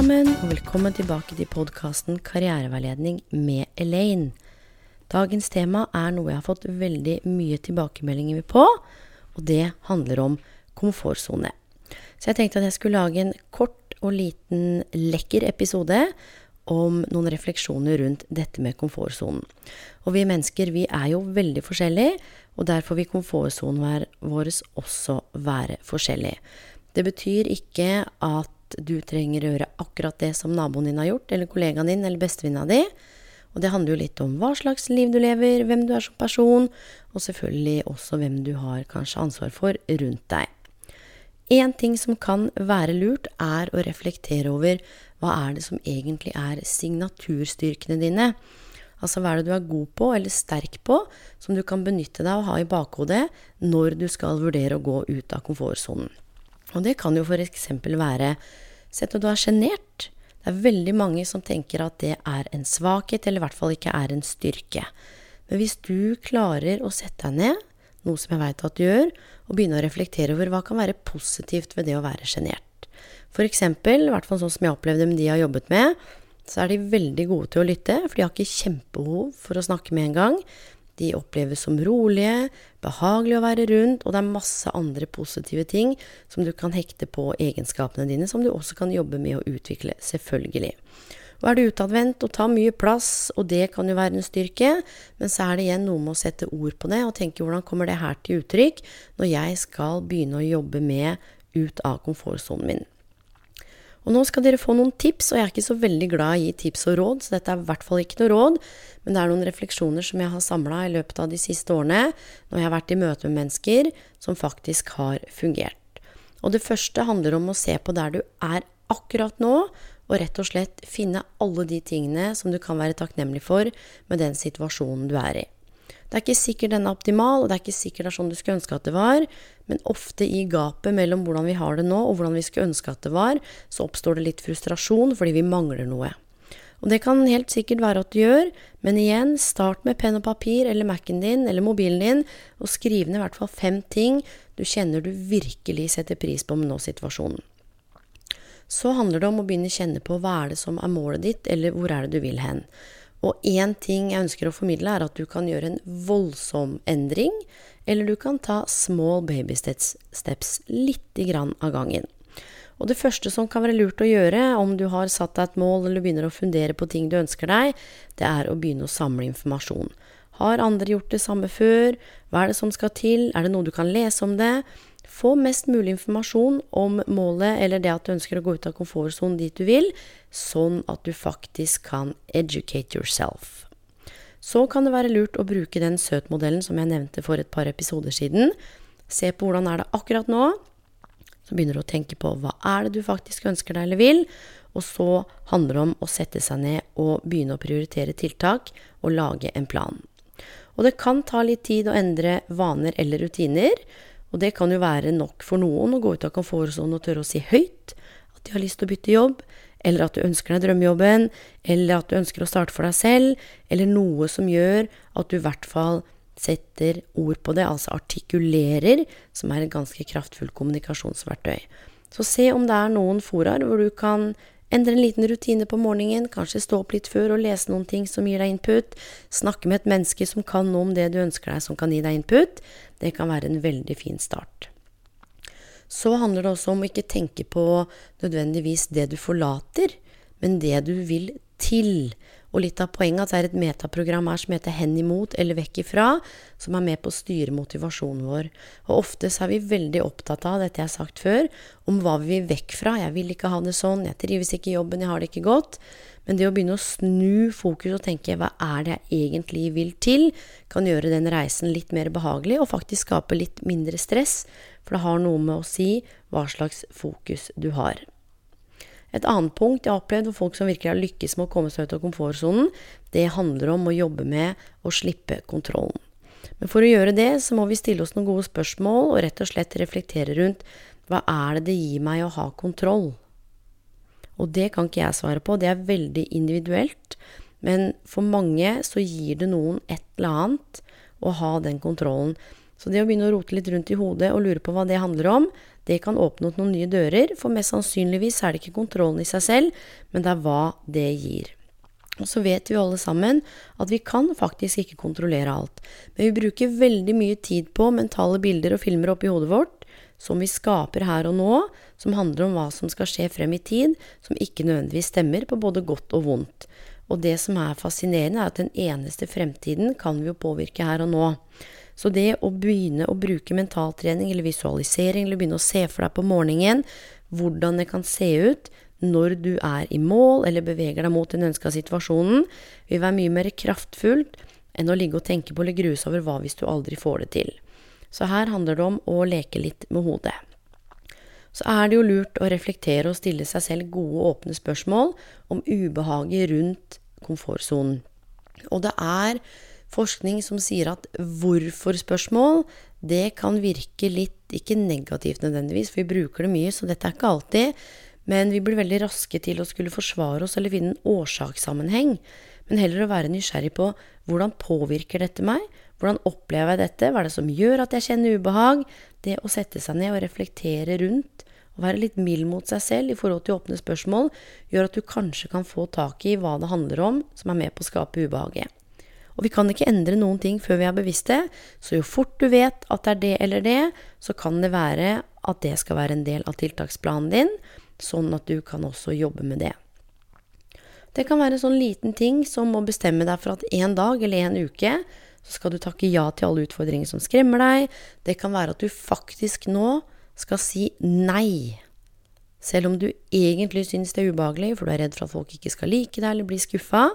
sammen, og velkommen tilbake til podkasten Karriereveiledning med Elaine. Dagens tema er noe jeg har fått veldig mye tilbakemeldinger på, og det handler om komfortsone. Så jeg tenkte at jeg skulle lage en kort og liten lekker episode om noen refleksjoner rundt dette med komfortsonen. Og vi mennesker, vi er jo veldig forskjellige, og derfor vil komfortsonen vår også være forskjellig. Det betyr ikke at du trenger å gjøre akkurat det som naboen din har gjort, eller kollegaen din, eller bestevenninna di. Og det handler jo litt om hva slags liv du lever, hvem du er som person, og selvfølgelig også hvem du har kanskje ansvar for rundt deg. Én ting som kan være lurt, er å reflektere over hva er det som egentlig er signaturstyrkene dine. Altså hva er det du er god på eller sterk på, som du kan benytte deg av og ha i bakhodet når du skal vurdere å gå ut av komfortsonen. Og det kan jo f.eks. være Sett når du er sjenert. Det er veldig mange som tenker at det er en svakhet, eller i hvert fall ikke er en styrke. Men hvis du klarer å sette deg ned, noe som jeg veit at du gjør, og begynne å reflektere over hva kan være positivt ved det å være sjenert. For eksempel, i hvert fall sånn som jeg opplevde med de jeg har jobbet med, så er de veldig gode til å lytte, for de har ikke kjempebehov for å snakke med en gang. De oppleves som rolige, behagelig å være rundt, og det er masse andre positive ting som du kan hekte på egenskapene dine, som du også kan jobbe med å utvikle, selvfølgelig. Og er du utadvendt og tar mye plass, og det kan jo være en styrke, men så er det igjen noe med å sette ord på det og tenke hvordan kommer det her til uttrykk når jeg skal begynne å jobbe med ut av komfortsonen min. Og nå skal dere få noen tips, og jeg er ikke så veldig glad i å gi tips og råd, så dette er i hvert fall ikke noe råd, men det er noen refleksjoner som jeg har samla i løpet av de siste årene, når jeg har vært i møte med mennesker som faktisk har fungert. Og det første handler om å se på der du er akkurat nå, og rett og slett finne alle de tingene som du kan være takknemlig for med den situasjonen du er i. Det er ikke sikkert den er optimal, og det er ikke sikkert det er sånn du skulle ønske at det var, men ofte i gapet mellom hvordan vi har det nå, og hvordan vi skulle ønske at det var, så oppstår det litt frustrasjon fordi vi mangler noe. Og det kan helt sikkert være at du gjør, men igjen, start med penn og papir eller Mac-en din eller mobilen din, og skriv ned i hvert fall fem ting du kjenner du virkelig setter pris på med nå-situasjonen. Så handler det om å begynne å kjenne på hva er det som er målet ditt, eller hvor er det du vil hen. Og én ting jeg ønsker å formidle, er at du kan gjøre en voldsom endring, eller du kan ta small baby steps, steps lite grann av gangen. Og det første som kan være lurt å gjøre om du har satt deg et mål eller begynner å fundere på ting du ønsker deg, det er å begynne å samle informasjon. Har andre gjort det samme før? Hva er det som skal til? Er det noe du kan lese om det? Få mest mulig informasjon om målet eller det at du ønsker å gå ut av komfortsonen dit du vil, sånn at du faktisk kan educate yourself. Så kan det være lurt å bruke den søt-modellen som jeg nevnte for et par episoder siden. Se på hvordan er det akkurat nå. Så begynner du å tenke på hva er det du faktisk ønsker deg eller vil. Og så handler det om å sette seg ned og begynne å prioritere tiltak og lage en plan. Og det kan ta litt tid å endre vaner eller rutiner. Og det kan jo være nok for noen å gå ut av komfortsonen og tørre å si høyt at de har lyst til å bytte jobb, eller at du ønsker deg drømmejobben, eller at du ønsker å starte for deg selv, eller noe som gjør at du i hvert fall setter ord på det, altså artikulerer, som er et ganske kraftfullt kommunikasjonsverktøy. Så se om det er noen foraer hvor du kan Endre en liten rutine på morgenen, kanskje stå opp litt før og lese noen ting som gir deg input. Snakke med et menneske som kan noe om det du ønsker deg, som kan gi deg input. Det kan være en veldig fin start. Så handler det også om å ikke tenke på nødvendigvis det du forlater, men det du vil til. Og litt av poenget at det er et metaprogram her som heter Hen imot eller vekk ifra, som er med på å styre motivasjonen vår. Og ofte så er vi veldig opptatt av, dette jeg har sagt før, om hva vi vil vekk fra. Jeg vil ikke ha det sånn, jeg trives ikke i jobben, jeg har det ikke godt. Men det å begynne å snu fokus og tenke hva er det jeg egentlig vil til, kan gjøre den reisen litt mer behagelig og faktisk skape litt mindre stress, for det har noe med å si hva slags fokus du har. Et annet punkt jeg har opplevd for folk som virkelig har lykkes med å komme seg ut av komfortsonen, det handler om å jobbe med å slippe kontrollen. Men for å gjøre det, så må vi stille oss noen gode spørsmål og rett og slett reflektere rundt hva er det det gir meg å ha kontroll? Og det kan ikke jeg svare på, det er veldig individuelt. Men for mange så gir det noen et eller annet å ha den kontrollen. Så det å begynne å rote litt rundt i hodet og lure på hva det handler om, det kan åpne opp noen nye dører, for mest sannsynligvis er det ikke kontrollen i seg selv, men det er hva det gir. Og så vet vi alle sammen at vi kan faktisk ikke kontrollere alt, men vi bruker veldig mye tid på mentale bilder og filmer oppi hodet vårt som vi skaper her og nå, som handler om hva som skal skje frem i tid, som ikke nødvendigvis stemmer på både godt og vondt. Og det som er fascinerende, er at den eneste fremtiden kan vi jo påvirke her og nå. Så det å begynne å bruke mentaltrening eller visualisering, eller begynne å se for deg på morgenen hvordan det kan se ut når du er i mål eller beveger deg mot den ønska situasjonen, vil være mye mer kraftfullt enn å ligge og tenke på eller grue seg over hva hvis du aldri får det til. Så her handler det om å leke litt med hodet. Så er det jo lurt å reflektere og stille seg selv gode, åpne spørsmål om ubehaget rundt komfortsonen. Og det er forskning som sier at hvorfor-spørsmål, det kan virke litt, ikke negativt nødvendigvis, for vi bruker det mye, så dette er ikke alltid, men vi blir veldig raske til å skulle forsvare oss eller finne en årsakssammenheng. Men heller å være nysgjerrig på hvordan påvirker dette meg? Hvordan opplever jeg dette? Hva er det som gjør at jeg kjenner ubehag? Det å sette seg ned og reflektere rundt og være litt mild mot seg selv i forhold til åpne spørsmål, gjør at du kanskje kan få tak i hva det handler om som er med på å skape ubehaget. Og vi kan ikke endre noen ting før vi er bevisste, så jo fort du vet at det er det eller det, så kan det være at det skal være en del av tiltaksplanen din, sånn at du kan også jobbe med det. Det kan være en sånn liten ting som å bestemme deg for at en dag eller en uke så skal du takke ja til alle utfordringer som skremmer deg. Det kan være at du faktisk nå skal si nei. Selv om du egentlig syns det er ubehagelig, for du er redd for at folk ikke skal like deg eller bli skuffa,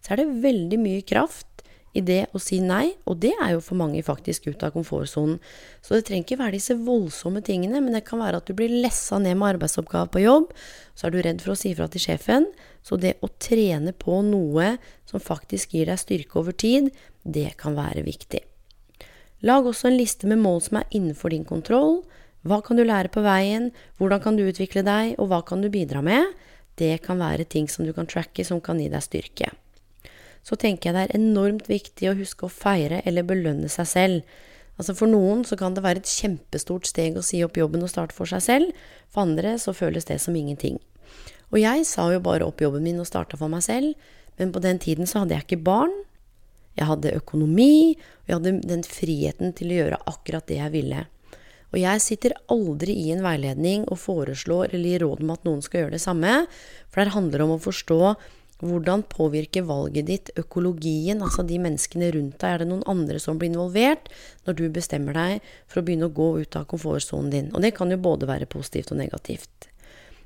så er det veldig mye kraft i det å si nei, og det er jo for mange faktisk ut av komfortsonen. Så det trenger ikke være disse voldsomme tingene, men det kan være at du blir lessa ned med arbeidsoppgaver på jobb, så er du redd for å si fra til sjefen. Så det å trene på noe som faktisk gir deg styrke over tid, det kan være viktig. Lag også en liste med mål som er innenfor din kontroll. Hva kan du lære på veien, hvordan kan du utvikle deg, og hva kan du bidra med? Det kan være ting som du kan tracke, som kan gi deg styrke så tenker jeg det er enormt viktig å huske å feire eller belønne seg selv. Altså For noen så kan det være et kjempestort steg å si opp jobben og starte for seg selv, for andre så føles det som ingenting. Og jeg sa jo bare opp jobben min og starta for meg selv, men på den tiden så hadde jeg ikke barn. Jeg hadde økonomi, og jeg hadde den friheten til å gjøre akkurat det jeg ville. Og jeg sitter aldri i en veiledning og foreslår eller gir råd om at noen skal gjøre det samme, for det handler om å forstå hvordan påvirker valget ditt økologien, altså de menneskene rundt deg? Er det noen andre som blir involvert når du bestemmer deg for å begynne å gå ut av komfortsonen din? Og det kan jo både være positivt og negativt.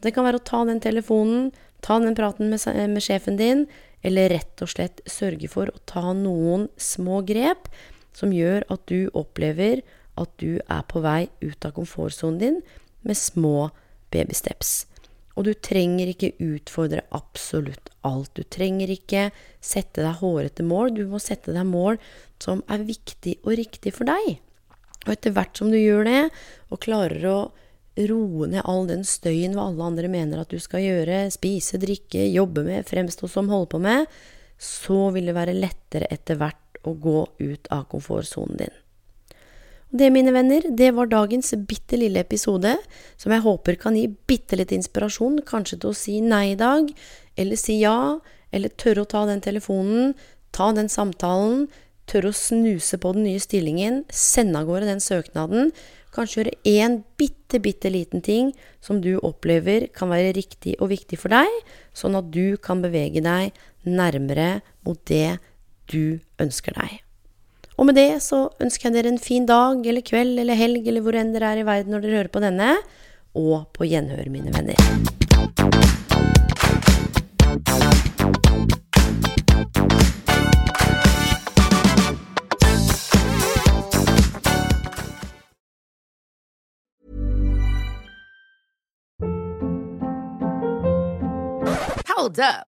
Det kan være å ta den telefonen, ta den praten med, med sjefen din, eller rett og slett sørge for å ta noen små grep som gjør at du opplever at du er på vei ut av komfortsonen din med små babysteps. Og du trenger ikke utfordre absolutt alt. Du trenger ikke sette deg hårete mål. Du må sette deg mål som er viktig og riktig for deg. Og etter hvert som du gjør det, og klarer å roe ned all den støyen hva alle andre mener at du skal gjøre, spise, drikke, jobbe med, fremstå som, holde på med, så vil det være lettere etter hvert å gå ut av komfortsonen din. Det, mine venner, det var dagens bitte lille episode, som jeg håper kan gi bitte litt inspirasjon, kanskje til å si nei i dag, eller si ja, eller tørre å ta den telefonen, ta den samtalen, tørre å snuse på den nye stillingen, sende av gårde den søknaden, Kanskje gjøre én bitte, bitte liten ting som du opplever kan være riktig og viktig for deg, sånn at du kan bevege deg nærmere mot det du ønsker deg. Og med det så ønsker jeg dere en fin dag eller kveld eller helg eller hvor enn dere er i verden når dere hører på denne, og på gjenhør, mine venner. Hold up.